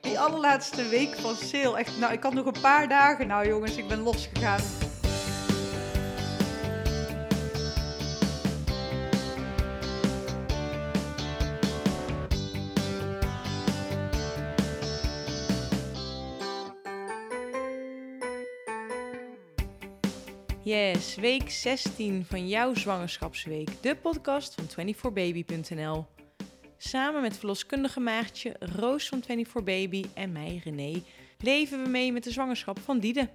Die allerlaatste week van sale, echt, nou ik had nog een paar dagen. Nou jongens, ik ben losgegaan. Yes, week 16 van jouw zwangerschapsweek, de podcast van 24baby.nl. Samen met verloskundige maagdje Roos van 24baby en mij, René, leven we mee met de zwangerschap van Diede.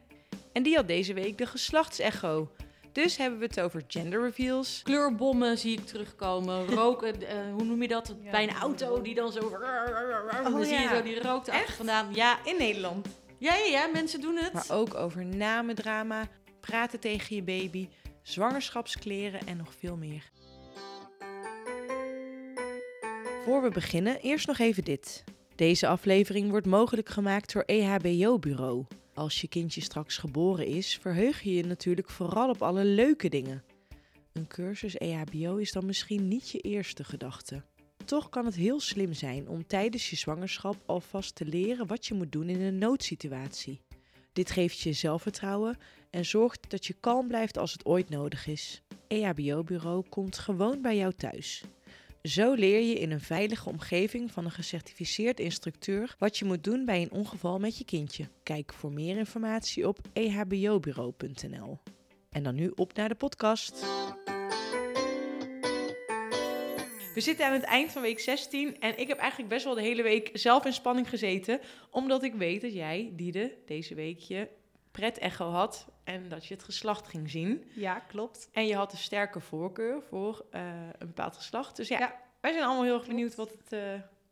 En die had deze week de geslachtsecho. Dus hebben we het over gender reveals, Kleurbommen zie ik terugkomen. Roken, eh, hoe noem je dat? Ja. Bij een auto die dan zo... dan zie je ja. zo die rookt achter Echt? vandaan. Ja, in Nederland. ja, ja, ja, mensen doen het. Maar ook over namendrama, praten tegen je baby, zwangerschapskleren en nog veel meer. Voor we beginnen, eerst nog even dit. Deze aflevering wordt mogelijk gemaakt door EHBO Bureau. Als je kindje straks geboren is, verheug je je natuurlijk vooral op alle leuke dingen. Een cursus EHBO is dan misschien niet je eerste gedachte. Toch kan het heel slim zijn om tijdens je zwangerschap alvast te leren wat je moet doen in een noodsituatie. Dit geeft je zelfvertrouwen en zorgt dat je kalm blijft als het ooit nodig is. EHBO-bureau komt gewoon bij jou thuis. Zo leer je in een veilige omgeving van een gecertificeerd instructeur wat je moet doen bij een ongeval met je kindje. Kijk voor meer informatie op ehbobureau.nl. En dan nu op naar de podcast. We zitten aan het eind van week 16 en ik heb eigenlijk best wel de hele week zelf in spanning gezeten. Omdat ik weet dat jij, Diede, deze week je pret-echo had en dat je het geslacht ging zien. Ja, klopt. En je had een sterke voorkeur voor eh, een bepaald geslacht. Dus ja, Ja. wij zijn allemaal heel erg benieuwd wat het, eh,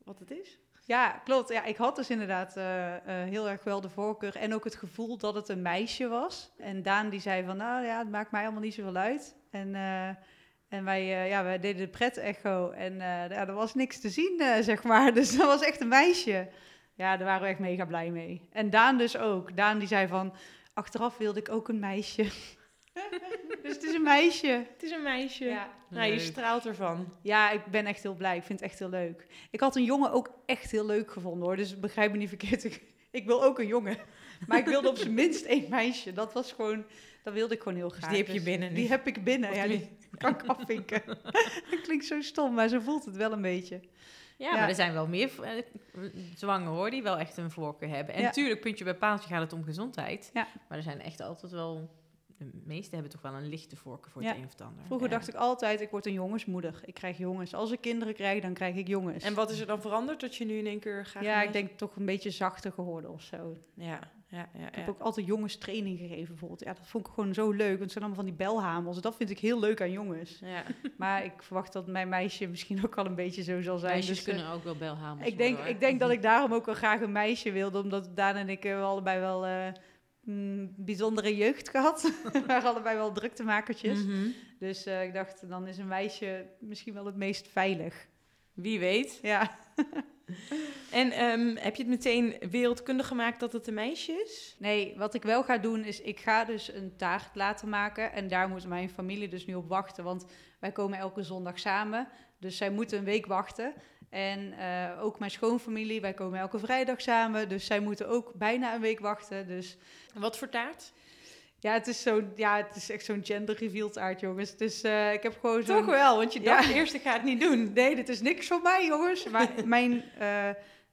wat het is. Ja, klopt. Ja, ik had dus inderdaad eh, heel erg wel de voorkeur en ook het gevoel dat het een meisje was. En Daan die zei van, nou ja, het maakt mij allemaal niet zoveel uit. En, en wij, ja, wij deden de pret-echo en ja, er was niks te zien, zeg maar. Dus dat was echt een meisje. Ja, daar waren we echt mega blij mee. En Daan dus ook. Daan die zei van, achteraf wilde ik ook een meisje. dus het is een meisje. Het is een meisje. Ja. Nou, je straalt ervan. Ja, ik ben echt heel blij. Ik vind het echt heel leuk. Ik had een jongen ook echt heel leuk gevonden hoor. Dus begrijp me niet verkeerd. Ik, ik wil ook een jongen. Maar ik wilde op zijn minst één meisje. Dat was gewoon, dat wilde ik gewoon heel graag. die heb je binnen nu. Die heb ik binnen. Of Ja, die kan ik afvinken. dat klinkt zo stom, maar zo voelt het wel een beetje. Ja, Ja. maar er zijn wel meer eh, zwanger hoor, die wel echt een voorkeur hebben. En Ja. natuurlijk, puntje bij paaltje gaat het om gezondheid. Ja. Maar er zijn echt altijd wel... De meesten hebben toch wel een lichte voorkeur voor Ja. het een of het ander. Vroeger Ja. dacht ik altijd, ik word een jongensmoeder. Ik krijg jongens. Als ik kinderen krijg, dan krijg ik jongens. En wat is er dan veranderd dat je nu in één keer gaat? ja, ik denk toch een beetje zachter geworden of zo. Ja, ja, ja. Ik heb ook altijd jongenstraining gegeven bijvoorbeeld. Ja, dat vond ik gewoon zo leuk. Want het zijn allemaal van die belhamels. Dat vind ik heel leuk aan jongens. ja. Maar ik verwacht dat mijn meisje misschien ook al een beetje zo zal zijn. Meisjes Dus, eh, kunnen ook wel belhamels ik, denk, worden, ik denk dat ik daarom ook wel graag een meisje wilde. Omdat Daan en ik hebben allebei wel mm, bijzondere jeugd gehad. We waren allebei wel druktemakertjes. Mhm. Dus ik dacht, dan is een meisje misschien wel het meest veilig. Wie weet. Ja, En ehm, heb je het meteen wereldkundig gemaakt dat het een meisje is? nee, wat ik wel ga doen is, ik ga dus een taart laten maken. En daar moet mijn familie dus nu op wachten. Want wij komen elke zondag samen. Dus zij moeten een week wachten. En eh, ook mijn schoonfamilie, wij komen elke vrijdag samen. Dus zij moeten ook bijna een week wachten. Dus Wat voor taart? Ja, het is, zo, ja, het is echt zo'n gender reveal taart, jongens. Dus eh, ik heb gewoon. Toch wel, want je Ja. dacht eerst ik ga het niet doen. Nee, dit is niks voor mij, jongens. Maar mijn, eh,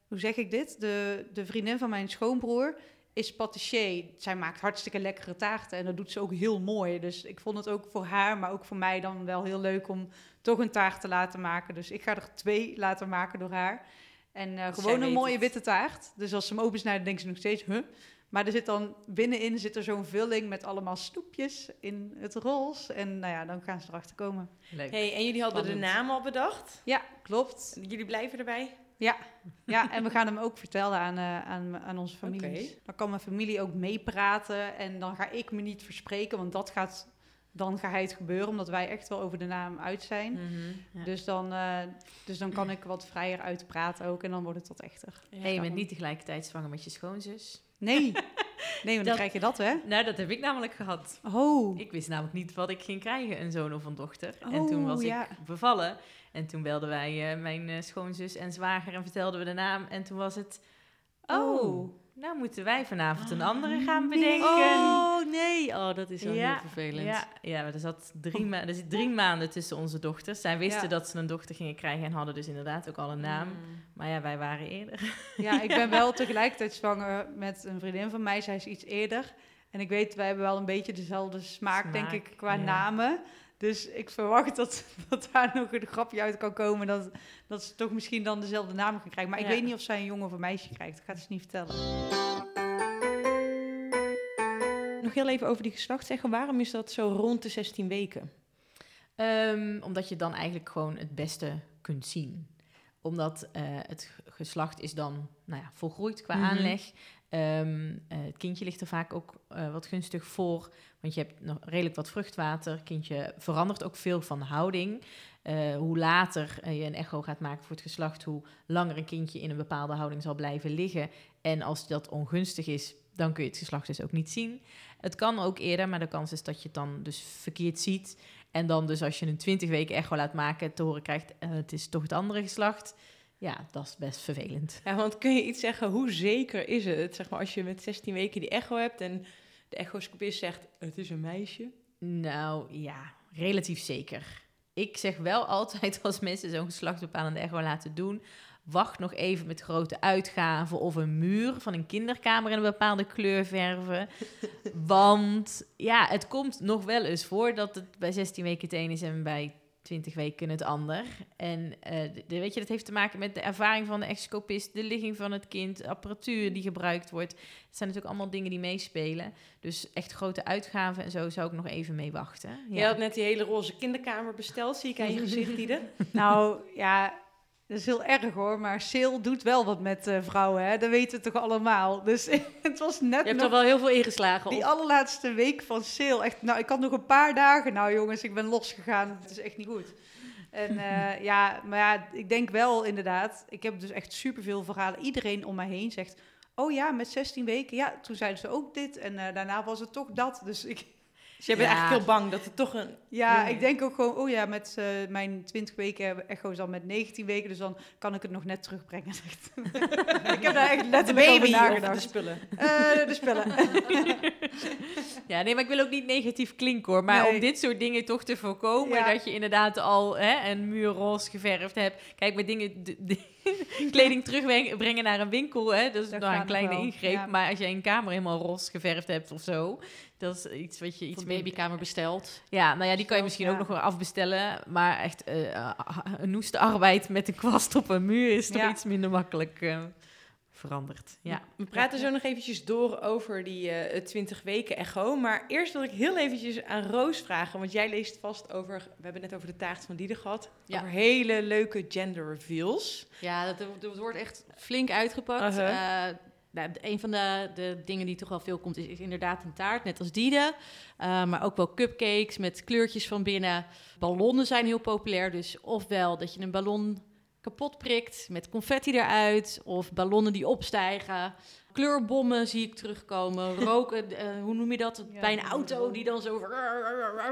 hoe zeg ik dit? De, de vriendin van mijn schoonbroer is patissier. Zij maakt hartstikke lekkere taarten en dat doet ze ook heel mooi. Dus ik vond het ook voor haar, maar ook voor mij dan wel heel leuk om toch een taart te laten maken. Dus ik ga er twee laten maken door haar. En eh, gewoon een mooie het. witte taart. Dus als ze hem opensnijden, denken ze nog steeds, huh? Maar er zit dan binnenin zit er zo'n vulling met allemaal snoepjes in het roze. En nou ja, dan gaan ze erachter komen. Leuk. Hey, en jullie hadden de naam al bedacht. Ja, klopt. Jullie blijven erbij? Ja, ja, en we gaan hem ook vertellen aan, eh, aan, aan onze families. Oké. Dan kan mijn familie ook meepraten en dan ga ik me niet verspreken, want dat gaat, dan gaat het gebeuren, omdat wij echt wel over de naam uit zijn. Mhm. Ja. Dus, dan, eh, dus dan kan ik wat vrijer uitpraten ook en dan wordt het wat echter. Hey, je bent niet tegelijkertijd zwanger met je schoonzus. Nee, Nee, want dan krijg je dat, hè? Nou, dat heb ik namelijk gehad. Oh. Ik wist namelijk niet wat ik ging krijgen, een zoon of een dochter. en toen Oh, was ja. ik bevallen. En toen belden wij eh, mijn eh, schoonzus en zwager en vertelden we de naam. En toen was het... Oh, Oh. Nou moeten wij vanavond een andere Ah, gaan nee. bedenken. Oh, nee. Oh, dat is wel Ja, heel vervelend. Ja, ja maar er, zat drie er zit drie maanden tussen onze dochters. Zij wisten Ja. dat ze een dochter gingen krijgen en hadden dus inderdaad ook al een naam. Mm. Maar ja, wij waren eerder. Ja, ik ben wel tegelijkertijd zwanger met een vriendin van mij. Zij is iets eerder. En ik weet, wij hebben wel een beetje dezelfde smaak, denk ik, qua namen. Dus ik verwacht dat, dat daar nog een grapje uit kan komen. Dat, dat ze toch misschien dan dezelfde naam gaan krijgen. Maar ik Ja. weet niet of zij een jongen of een meisje krijgt. Dat gaat ze niet vertellen. Nog heel even over die geslachtsecho. Waarom is dat zo rond de 16 weken? Ehm, omdat je dan eigenlijk gewoon het beste kunt zien. Omdat eh, het geslacht is dan nou ja, volgroeid qua Mhm. aanleg. Ehm, eh, het kindje ligt er vaak ook eh, wat gunstig voor. Want je hebt nog redelijk wat vruchtwater. Het kindje verandert ook veel van houding. Eh, hoe later je een echo gaat maken voor het geslacht, hoe langer een kindje in een bepaalde houding zal blijven liggen. En als dat ongunstig is, dan kun je het geslacht dus ook niet zien. Het kan ook eerder, maar de kans is dat je het dan dus verkeerd ziet. En dan dus als je een 20 weken echo laat maken, te horen krijgt, het is toch het andere geslacht. Ja, dat is best vervelend. Ja, want kun je iets zeggen, hoe zeker is het? Zeg maar, als je met 16 weken die echo hebt en de echoscopist zegt, het is een meisje. Nou ja, relatief zeker. Ik zeg wel altijd als mensen zo'n geslachtsbepalende echo laten doen, wacht nog even met grote uitgaven of een muur van een kinderkamer in een bepaalde kleur verven. Want ja, het komt nog wel eens voor dat het bij 16 weken het een is en bij 20 weken het ander. En eh, de, de- weet je, dat heeft te maken met de ervaring van de excopist, de ligging van het kind, de apparatuur die gebruikt wordt. Het zijn natuurlijk allemaal dingen die meespelen. Dus echt grote uitgaven en zo zou ik nog even mee wachten. Je had net die hele roze kinderkamer besteld, zie ik aan je gezicht, Diede. Nou, ja, dat is heel erg hoor. Maar Sil doet wel wat met eh, vrouwen, hè. Dat weten we toch allemaal. Dus het was net Je hebt er wel heel veel ingeslagen. die op. allerlaatste week van Sil. Echt, nou, ik had nog een paar dagen. Nou jongens, ik ben losgegaan. Het is echt niet goed. En eh, ja, maar ja, ik denk wel inderdaad. Ik heb dus echt superveel verhalen. Iedereen om mij heen zegt... Oh ja, met 16 weken. Ja, toen zeiden ze ook dit. En eh, daarna was het toch dat. Dus ik, Dus jij bent Ja. eigenlijk heel bang dat het toch een... ja, Ja. ik denk ook gewoon... Oh ja, met eh, mijn 20 weken echo is dan met 19 weken. Dus dan kan ik het nog net terugbrengen. ik heb daar echt letterlijk over nagedacht. de spullen. Eh, de spellen. Ja, nee, maar ik wil ook niet negatief klinken hoor. Maar Nee. om dit soort dingen toch te voorkomen, Ja. dat je inderdaad al hè, een muur roze geverfd hebt. Kijk, met dingen, de, de- kleding terugbrengen naar een winkel, hè, dat is Dat nou een kleine ingreep. ja. Maar als je een kamer helemaal roze geverfd hebt of zo, dat is iets wat je iets babykamer besteld. Ja, nou ja, die kan je misschien ja. ook nog wel afbestellen. Maar echt eh, een noeste arbeid met een kwast op een muur is toch Ja. iets minder makkelijk eh, veranderd. Ja. We praten zo nog eventjes door over die eh 20 weken echo. Maar eerst wil ik heel eventjes aan Roos vragen. Want jij leest vast over... We hebben het net over de taart van Diede gehad. Ja. Over hele leuke gender reveals. Ja, dat, dat wordt echt flink uitgepakt. Eh, nou, een van de, de dingen die toch wel veel komt, is, is inderdaad een taart, net als Diede. Eh, maar ook wel cupcakes met kleurtjes van binnen. Ballonnen zijn heel populair, dus ofwel dat je een ballon kapot prikt met confetti eruit, of ballonnen die opstijgen. Kleurbommen zie ik terugkomen. Roken, eh, hoe noem je dat? Ja, Bij een auto die dan zo...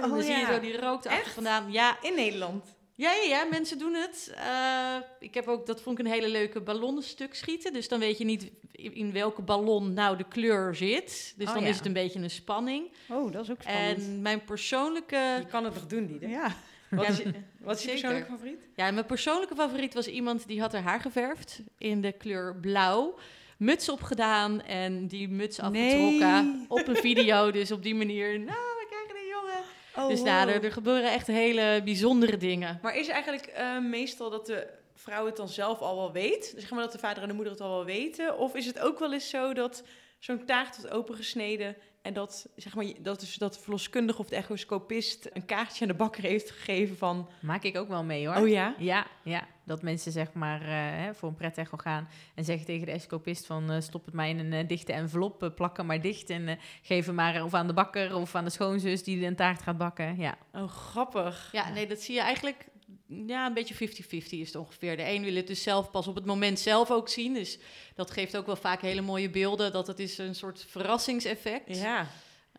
dan Oh, zie je zo die rook erachter Echt? vandaan. Ja, In Nederland. ja, ja, ja, mensen doen het. Eh, ik heb ook, dat vond ik een hele leuke ballonnenstuk schieten. Dus dan weet je niet in welke ballon nou de kleur zit. Dus Oh, dan ja. is het een beetje een spanning. Oh, dat is ook spannend. En mijn persoonlijke, Je kan het toch doen, Diede? ja. Wat Ja, is je, wat is je persoonlijke favoriet? ja, mijn persoonlijke favoriet was iemand die had haar haar geverfd in de kleur blauw. Muts opgedaan en die muts afgetrokken Nee. op een video. Dus op die manier, nou, we krijgen een jongen. Oh, dus nou, er, er gebeuren echt hele bijzondere dingen. Maar is eigenlijk eh, meestal dat de vrouw het dan zelf al wel weet? Dus zeg maar dat de vader en de moeder het al wel weten? Of is het ook wel eens zo dat zo'n taart wordt opengesneden en dat, zeg maar, dat, dus dat de verloskundige of de echoscopist een kaartje aan de bakker heeft gegeven van... Maak ik ook wel mee hoor. Oh ja? Ja, ja, dat mensen zeg maar eh, hè, voor een prettecho gaan en zeggen tegen de escopist van eh, stop het maar in een eh, dichte envelop, plak hem maar dicht en eh, geef hem maar of aan de bakker of aan de schoonzus die een taart gaat bakken. Ja, Oh, grappig. Ja, nee, dat zie je eigenlijk ja, een beetje 50-50 is het ongeveer. De een wil het dus zelf pas op het moment zelf ook zien. Dus dat geeft ook wel vaak hele mooie beelden. Dat het is een soort verrassingseffect. Ja.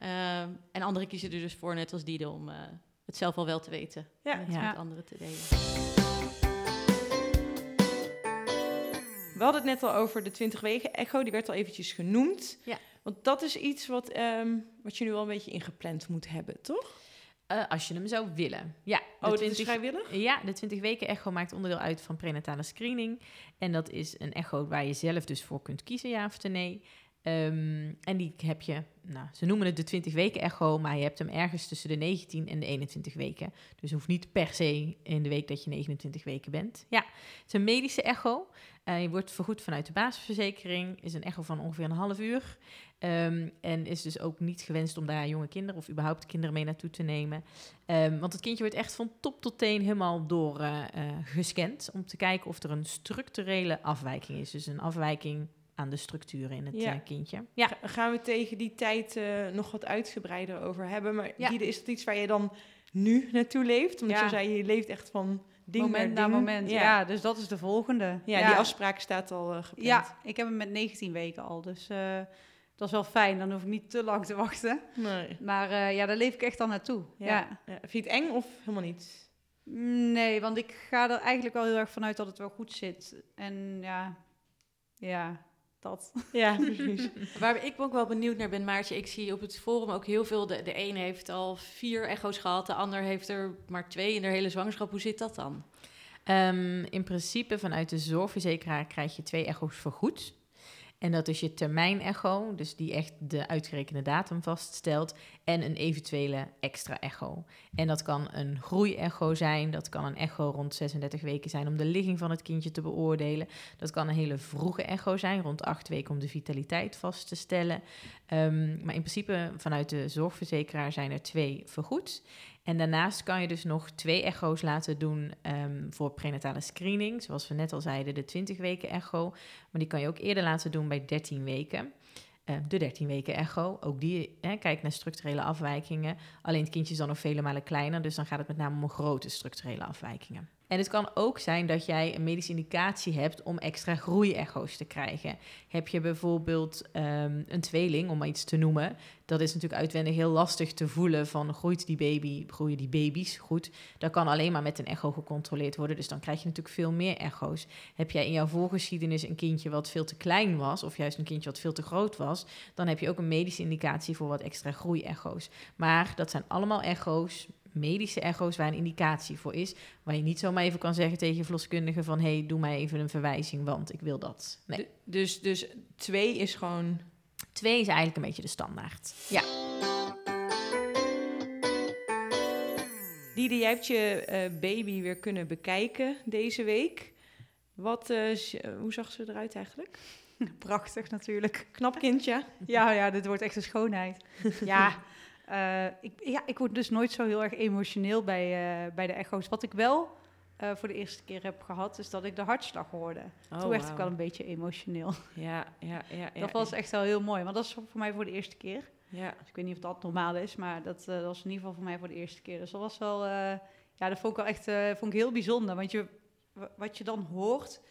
Uh, en anderen kiezen er dus voor, net als Diede, om uh, het zelf al wel te weten. Ja. En het Ja. met anderen te delen. We hadden het net al over de 20 weken echo, die werd al eventjes genoemd. Ja. Want dat is iets wat, ehm, wat je nu al een beetje ingepland moet hebben, toch? Eh, als je hem zou willen. Ja, de Oh, 20 is vrijwillig? Ja, de 20 weken echo maakt onderdeel uit van prenatale screening. En dat is een echo waar je zelf dus voor kunt kiezen, ja of nee. Ehm, en die heb je, nou, ze noemen het de 20 weken echo, maar je hebt hem ergens tussen de 19 en de 21 weken. Dus hoeft niet per se in de week dat je 29 weken bent. Ja, het is een medische echo. Eh, je wordt vergoed vanuit de basisverzekering. Is een echo van ongeveer een half uur. Ehm, en is dus ook niet gewenst om daar jonge kinderen of überhaupt kinderen mee naartoe te nemen. Ehm, want het kindje wordt echt van top tot teen helemaal door eh, eh, gescand. Om te kijken of er een structurele afwijking is. Dus een afwijking aan de structuren in het Ja. eh, kindje. Ja, Ga- Gaan we tegen die tijd eh, nog wat uitgebreider over hebben. Maar Ja. Diede, is dat iets waar je dan nu naartoe leeft? Omdat Ja. je zei, je leeft echt van ding moment naar moment. Ja. Ja, dus dat is de volgende. Ja, die afspraak staat al eh, gepland. Ja, ik heb hem met 19 weken al. Dus eh, dat is wel fijn. Dan hoef ik niet te lang te wachten. Nee. Maar eh, ja, daar leef ik echt dan naartoe. Ja. Ja. Ja. Vind je het eng of helemaal niet? Nee, want ik ga er eigenlijk wel heel erg vanuit dat het wel goed zit. En ja, ja, dat. Ja, precies. Waar ik ook wel benieuwd naar ben, Maartje, ik zie op het forum ook heel veel. De, de een heeft al vier echo's gehad, de ander heeft er maar twee in de hele zwangerschap. Hoe zit dat dan? Ehm, in principe vanuit de zorgverzekeraar krijg je twee echo's vergoed. En dat is je termijn-echo, dus die echt de uitgerekende datum vaststelt, en een eventuele extra echo. En dat kan een groei-echo zijn, dat kan een echo rond 36 weken zijn om de ligging van het kindje te beoordelen. Dat kan een hele vroege echo zijn, rond 8 weken om de vitaliteit vast te stellen. Ehm, maar in principe vanuit de zorgverzekeraar zijn er twee vergoed. En daarnaast kan je dus nog twee echo's laten doen ehm, voor prenatale screening. Zoals we net al zeiden, de 20 weken echo. Maar die kan je ook eerder laten doen bij 13 weken. Eh, de 13 weken echo, ook die hè, kijkt naar structurele afwijkingen. Alleen het kindje is dan nog vele malen kleiner, dus dan gaat het met name om grote structurele afwijkingen. En het kan ook zijn dat jij een medische indicatie hebt om extra groeiecho's te krijgen. Heb je bijvoorbeeld ehm, een tweeling, om maar iets te noemen, dat is natuurlijk uitwendig heel lastig te voelen van groeit die baby, groeien die baby's goed. Dat kan alleen maar met een echo gecontroleerd worden, dus dan krijg je natuurlijk veel meer echo's. Heb jij in jouw voorgeschiedenis een kindje wat veel te klein was, of juist een kindje wat veel te groot was, dan heb je ook een medische indicatie voor wat extra groeiecho's. Maar dat zijn allemaal echo's, medische echo's waar een indicatie voor is, waar je niet zomaar even kan zeggen tegen je verloskundige van hé, hey, doe mij even een verwijzing, want ik wil dat. Nee. Dus, dus twee is gewoon... Twee is eigenlijk een beetje de standaard. Ja. Diede, jij hebt je eh, baby weer kunnen bekijken deze week. Wat, eh, eh, hoe zag ze eruit eigenlijk? Prachtig natuurlijk. Knap kindje. Ja, ja, dit wordt echt een schoonheid. ja, eh, ik, ja, ik word dus nooit zo heel erg emotioneel bij, eh, bij de echo's. Wat ik wel eh, voor de eerste keer heb gehad, is dat ik de hartslag hoorde. Toen werd ik wel een beetje emotioneel. Ja, ja, ja. ja dat was echt wel heel mooi, want dat is voor mij voor de eerste keer. Ja, Dus ik weet niet of dat normaal is, maar dat, dat was in ieder geval voor mij voor de eerste keer. Dus dat was wel, ja, dat vond ik wel echt vond ik heel bijzonder. Want je, wa- wat je dan hoort,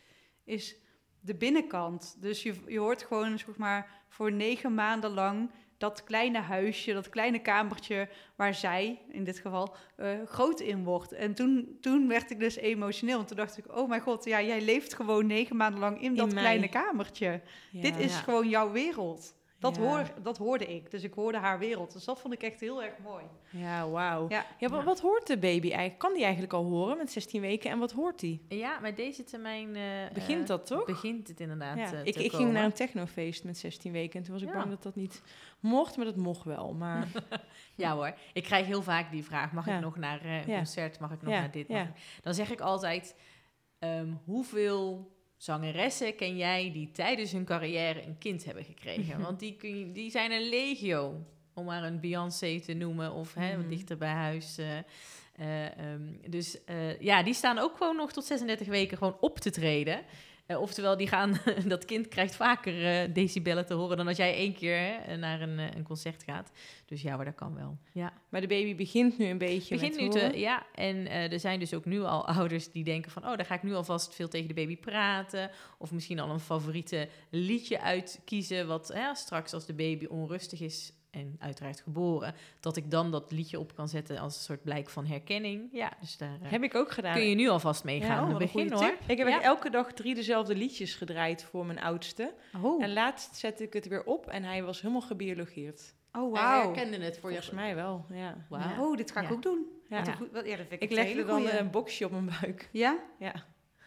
is de binnenkant. Dus je, je hoort gewoon, zeg maar, voor negen maanden lang dat kleine huisje, dat kleine kamertje waar zij, in dit geval, eh, groot in wordt. En toen, toen werd ik dus emotioneel. Want toen dacht ik, oh mijn god, ja, jij leeft gewoon negen maanden lang in, dat mij. kleine kamertje. Dit is Ja. gewoon jouw wereld. Dat, Ja. hoor, dat hoorde ik. Dus ik hoorde haar wereld. Dus dat vond ik echt heel erg mooi. Ja, wauw. Ja. Ja. wa- wat hoort de baby eigenlijk? Kan die eigenlijk al horen met 16 weken? En wat hoort die? Ja, met deze termijn... eh, Begint eh, dat toch? Begint het inderdaad Ja. eh, Ik, te ik ging naar een technofeest met 16 weken. En toen was ik Ja. bang dat dat niet mocht, maar dat mocht wel. Maar Ja hoor, ik krijg heel vaak die vraag, mag Ja. ik nog naar eh, een concert, mag ik nog Ja, naar dit? ja. mag ik- Dan zeg ik altijd, ehm, hoeveel zangeressen ken jij die tijdens hun carrière een kind hebben gekregen? Want die, kun je, die zijn een legio, om maar een Beyoncé te noemen, of hè, Mhm. dichter bij huis. eh, eh, ehm, dus eh, ja, die staan ook gewoon nog tot 36 weken gewoon op te treden. Eh, oftewel, die gaan, dat kind krijgt vaker eh, decibellen te horen dan als jij één keer hè, naar een, eh, een concert gaat. Dus ja, maar dat kan wel. Ja. Maar de baby begint nu een beetje Begint met nu horen. te, ja, en eh, er zijn dus ook nu al ouders die denken van, oh, dan ga ik nu alvast veel tegen de baby praten. Of misschien al een favoriete liedje uitkiezen, wat straks als de baby onrustig is en uiteraard geboren, dat ik dan dat liedje op kan zetten als een soort blijk van herkenning. Ja, dus daar eh, Heb ik ook gedaan. kun je nu alvast mee Ja, oh, begin hoor. Ik heb Ja. elke dag drie dezelfde liedjes gedraaid voor mijn oudste. Oh, En laatst zette ik het weer op en hij was helemaal gebiologeerd. oh Hij wauw. herkende het voor je. Volgens mij wel, ja. Wauw. Oh, dit ga ik Ja. ook doen. Ja. Wat een goed- wat- ja, dat vind ik, Ik legde dan goeie. een boxje op mijn buik. Ja? Ja.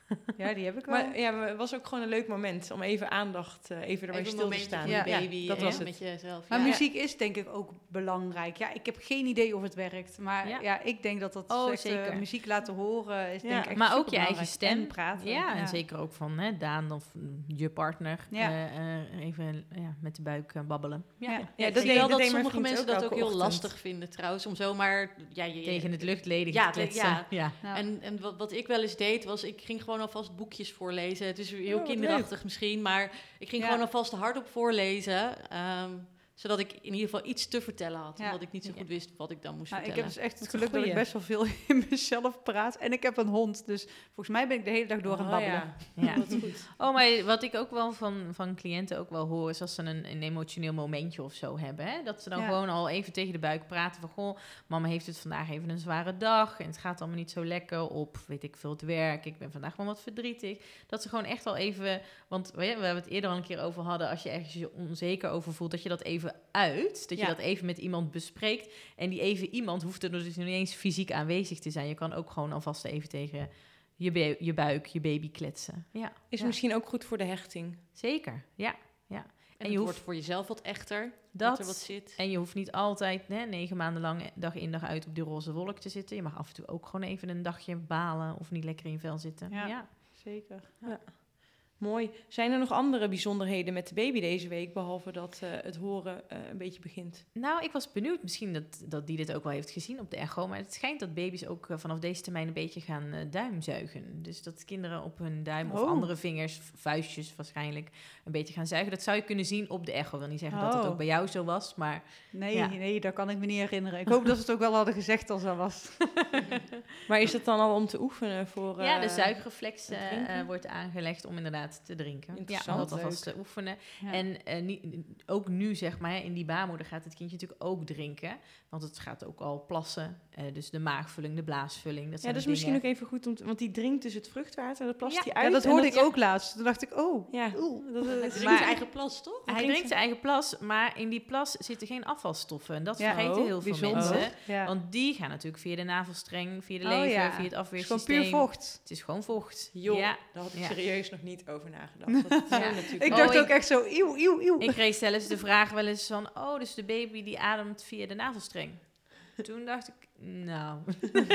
Ja, die heb ik wel. Maar ja, maar het was ook gewoon een leuk moment om even aandacht, eh, even erbij stil te staan. Ja, baby dat en was het. met jezelf. Maar ja. muziek is denk ik ook belangrijk. Ja, ik heb geen idee of het werkt. Maar Ja. ja, ik denk dat dat Oh, eh, zeker. muziek laten horen is Ja. denk ik echt Maar ook je eigen stem. En praten. Ja, en zeker ook van hè, Daan of je partner. Ja. eh, eh, even ja, met de buik babbelen. Ja. Ja. Ja, Ja, dat dat deed- wel dat dat sommige mensen dat ook heel ochtend. lastig vinden trouwens. Om zomaar ja, je, Tegen het luchtleden Ja, te kletsen. ja. ja. Ja. En, en wat, wat ik wel eens deed, was ik ging gewoon alvast boekjes voorlezen. Het is heel Oh, kinderachtig misschien, maar ik ging Ja. gewoon alvast hardop voorlezen. ehm, zodat ik in ieder geval iets te vertellen had. Ja. Omdat ik niet zo goed wist wat ik dan moest Nou, ik heb vertellen. dus echt het geluk dat ik best wel veel in mezelf praat. En ik heb een hond. Dus volgens mij ben ik de hele dag door aan het Oh, babbelen. ja. Ja. Wat goed. Oh, maar wat ik ook wel van, van cliënten ook wel hoor, is als ze een, een emotioneel momentje of zo hebben. Hè? Dat ze dan Ja. gewoon al even tegen de buik praten van, goh, mama heeft het vandaag even een zware dag en het gaat allemaal niet zo lekker op, weet ik veel, het werk. Ik ben vandaag wel wat verdrietig. Dat ze gewoon echt al even, want we, we hebben het eerder al een keer over hadden, als je ergens je onzeker over voelt, dat je dat even uit, dat je Ja. dat even met iemand bespreekt. En die even iemand hoeft er dus niet eens fysiek aanwezig te zijn. Je kan ook gewoon alvast even tegen je, je buik, je baby kletsen. Ja. Is ja. misschien ook goed voor de hechting. Zeker, ja. en, en het je wordt hoeft voor jezelf wat echter, dat, dat. er wat zit. En je hoeft niet altijd hè, negen maanden lang dag in dag uit op die roze wolk te zitten. Je mag af en toe ook gewoon even een dagje balen of niet lekker in je vel zitten. Ja. Ja. Zeker. Mooi. Zijn er nog andere bijzonderheden met de baby deze week, behalve dat eh, het horen eh, een beetje begint? Nou, ik was benieuwd misschien dat, dat die dit ook wel heeft gezien op de echo. Maar het schijnt dat baby's ook eh, vanaf deze termijn een beetje gaan eh, duimzuigen. Dus dat kinderen op hun duim of Oh. andere vingers, vuistjes waarschijnlijk, een beetje gaan zuigen. Dat zou je kunnen zien op de echo. Ik wil niet zeggen dat het Oh. ook bij jou zo was, maar Nee, Ja. nee, dat kan ik me niet herinneren. Ik hoop dat ze het ook wel hadden gezegd als dat was. Maar is dat dan al om te oefenen voor... ja, de zuigreflex het wordt aangelegd om inderdaad te drinken. Interessant, dat alvast te oefenen. Ja. En eh, niet, ook nu, zeg maar, in die baarmoeder gaat het kindje natuurlijk ook drinken. Want het gaat ook al plassen. Eh, dus de maagvulling, de blaasvulling. Dat Ja, zijn dat is misschien ook even goed om te, Want die drinkt dus het vruchtwater en dat plast Ja, hij ja, uit. dat hoorde ik ook laatst. Toen dacht ik, oh, Ja, oeh. dat, Hij is drinkt Maar- zijn eigen plas, toch? Hij drinkt drinkt zijn eigen plas, maar in die plas zitten geen afvalstoffen. En dat Ja. vergeten Oh, heel veel bijzonder. mensen. Ja. Want die gaan natuurlijk via de navelstreng, via de Oh, lever, ja. via het Het is gewoon afweersysteem. puur vocht. Het is gewoon vocht. Joh, Ja. daar had ik Ja. serieus nog niet over nagedacht. Dat natuurlijk Ik Oh, dacht ik- ook echt zo, eeuw, eeuw, eeuw. Ik kreeg zelfs de vraag wel eens van, oh, dus de baby die ademt via de navelstreng. Toen dacht ik, nou.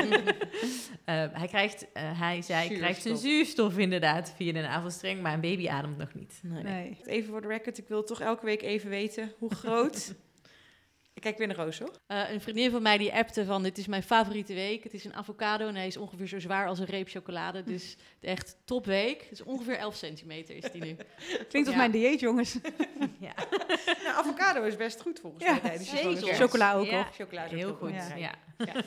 Eh, hij krijgt, eh, hij zei, Zuurstof. krijgt zijn zuurstof inderdaad via de navelstreng, maar een baby ademt nog niet. Nee. Nee. Even voor de record, ik wil toch elke week even weten hoe groot... ik kijk weer naar Roos, hoor. Eh, een vriendin van mij die appte van, dit is mijn favoriete week. Het is een avocado en hij is ongeveer zo zwaar als een reep chocolade. Dus echt topweek. Het is ongeveer 11 centimeter is die nu. Klinkt als Ja. mijn dieet, jongens. Ja, Nou, avocado is best goed volgens Ja, mij zwangerschap. Chocola ook, Ja. hoor. Chocola is ook heel heel goed. Ja. Ja.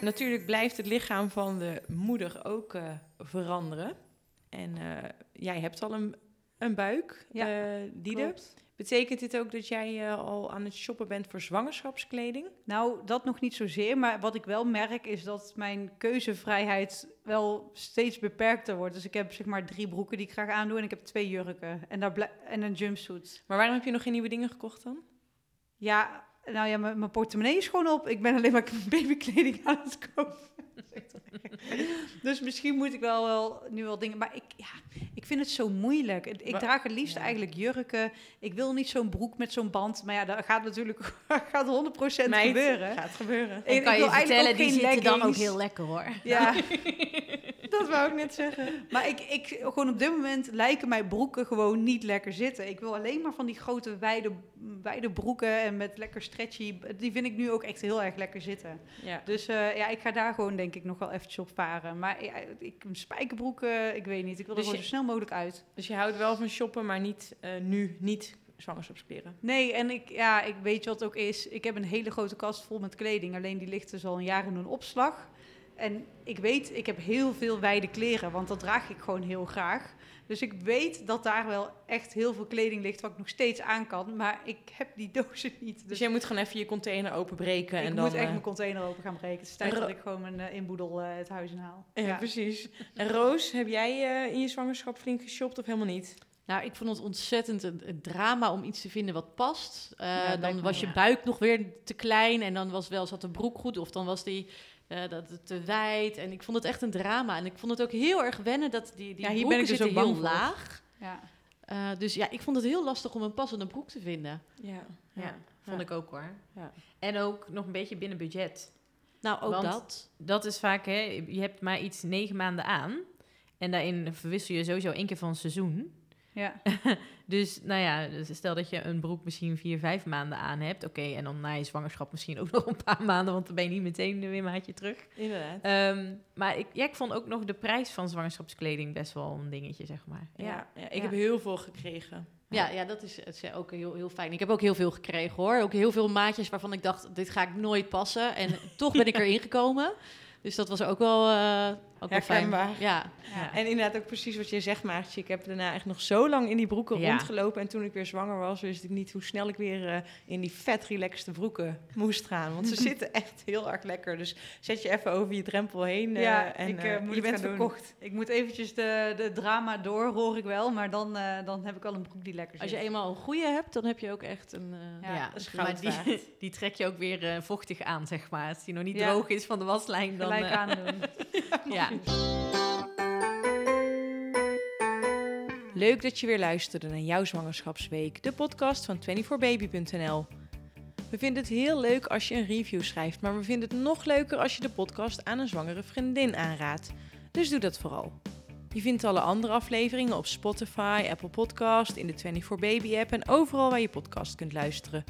Natuurlijk blijft het lichaam van de moeder ook eh, veranderen. En eh, jij hebt al een, een buik, Ja, ja, Diede. Betekent dit ook dat jij eh, al aan het shoppen bent voor zwangerschapskleding? Nou, dat nog niet zozeer. Maar wat ik wel merk is dat mijn keuzevrijheid wel steeds beperkter wordt. Dus ik heb zeg maar drie broeken die ik graag aandoe en ik heb twee jurken en, daar en een jumpsuit. Maar waarom heb je nog geen nieuwe dingen gekocht dan? Ja, nou ja, mijn mijn portemonnee is gewoon op. Ik ben alleen maar babykleding aan het kopen. dus misschien moet ik wel, wel nu wel dingen. Maar ik, ja, ik vind het zo moeilijk. Ik Maar- draag het liefst ja. eigenlijk jurken. Ik wil niet zo'n broek met zo'n band. Maar ja, dat gaat natuurlijk gaat 100% Meid, gebeuren. Gaat gebeuren. En Ik kan ik je wil eigenlijk vertellen, die zitten dan ook heel lekker hoor. Ja, Dat wou ik net zeggen. maar ik, ik, gewoon op dit moment lijken mijn broeken gewoon niet lekker zitten. Ik wil alleen maar van die grote, wijde wijde broeken en met lekker stretchy. Die vind ik nu ook echt heel erg lekker zitten. Ja. Dus eh, ja, ik ga daar gewoon denk ik nog wel eventjes op varen. Maar ja, ik, spijkerbroeken, ik weet niet. Ik wil er Dus gewoon je- zo snel mogelijk uit. Dus je houdt wel van shoppen, maar niet eh, nu niet zwangerschapskleren. Nee, en ik, ja, ik weet je wat het ook is. Ik heb een hele grote kast vol met kleding. Alleen die ligt dus al een jaar in een opslag. En ik weet, ik heb heel veel wijde kleren, want dat draag ik gewoon heel graag. Dus ik weet dat daar wel echt heel veel kleding ligt wat ik nog steeds aan kan. Maar ik heb die dozen niet. Dus, Dus jij moet gewoon even je container openbreken. ik en moet dan, echt eh, mijn container open gaan breken. Het is tijd Ro- dat ik gewoon mijn eh, inboedel eh, het huis in haal. ja, precies. En Roos, heb jij eh, in je zwangerschap flink geshopt of helemaal niet? Nou, ik vond het ontzettend een, een drama om iets te vinden wat past. Eh, Ja, dan was je buik nog weer te klein en dan was wel zat de broek goed of dan was die eh, dat, te wijd. En ik vond het echt een drama. En ik vond het ook heel erg wennen dat die, die Ja, hier ben ik dus ook heel voor. laag. Ja. Eh, dus ja, ik vond het heel lastig om een passende broek te vinden. Ja. Ja, vond Ja. ik ook hoor. Ja. En ook nog een beetje binnen budget. Nou, ook Want- dat. Dat is vaak, hè, je hebt maar iets negen maanden aan. En daarin verwissel je sowieso één keer van seizoen. Ja. Dus nou ja, dus stel dat je een broek misschien vier, vijf maanden aan hebt. Oké, en dan na je zwangerschap misschien ook nog een paar maanden, want dan ben je niet meteen weer een maatje terug. Inderdaad. Ehm, maar ik, ja, ik vond ook nog de prijs van zwangerschapskleding best wel een dingetje, zeg maar. Ja, ja, ik Ja. heb heel veel gekregen. Ja, ja, dat is, het is ook heel, heel fijn. Ik heb ook heel veel gekregen hoor. Ook heel veel maatjes waarvan ik dacht, dit ga ik nooit passen. En toch ben ik erin gekomen. Dus dat was ook wel, eh ook fijn. Herkenbaar. Ja, Ja. En inderdaad ook precies wat je zegt, Maartje. Ik heb daarna echt nog zo lang in die broeken Ja. rondgelopen. En toen ik weer zwanger was, wist ik niet hoe snel ik weer eh, in die vet relaxte broeken moest gaan. Want ze zitten echt heel erg lekker. Dus zet je even over je drempel heen eh, Ja, en ik, eh, eh, moet je bent doen. verkocht. Ik moet eventjes de, de drama door, hoor ik wel. Maar dan, eh, dan heb ik al een broek die lekker zit. als je eenmaal een goede hebt, dan heb je ook echt een... eh, Ja, maar die, die trek je ook weer eh, vochtig aan, zeg maar. Als die nog niet Ja. droog is van de waslijn, dan... gelijk eh, aandoen. ja. Leuk dat je weer luisterde naar jouw zwangerschapsweek, de podcast van 24baby.nl. We vinden het heel leuk als je een review schrijft, maar we vinden het nog leuker als je de podcast aan een zwangere vriendin aanraadt. Dus doe dat vooral. Je vindt alle andere afleveringen op Spotify, Apple Podcast, in de 24baby app en overal waar je podcast kunt luisteren.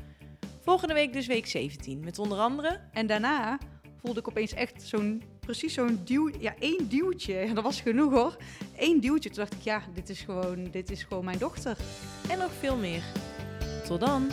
Volgende week dus week 17 met onder andere En daarna voelde ik opeens echt zo'n, precies zo'n duw, ja, één duwtje. Dat was genoeg hoor. Eén duwtje. Toen dacht ik, ja, dit is gewoon, dit is gewoon mijn dochter. en nog veel meer. Tot dan!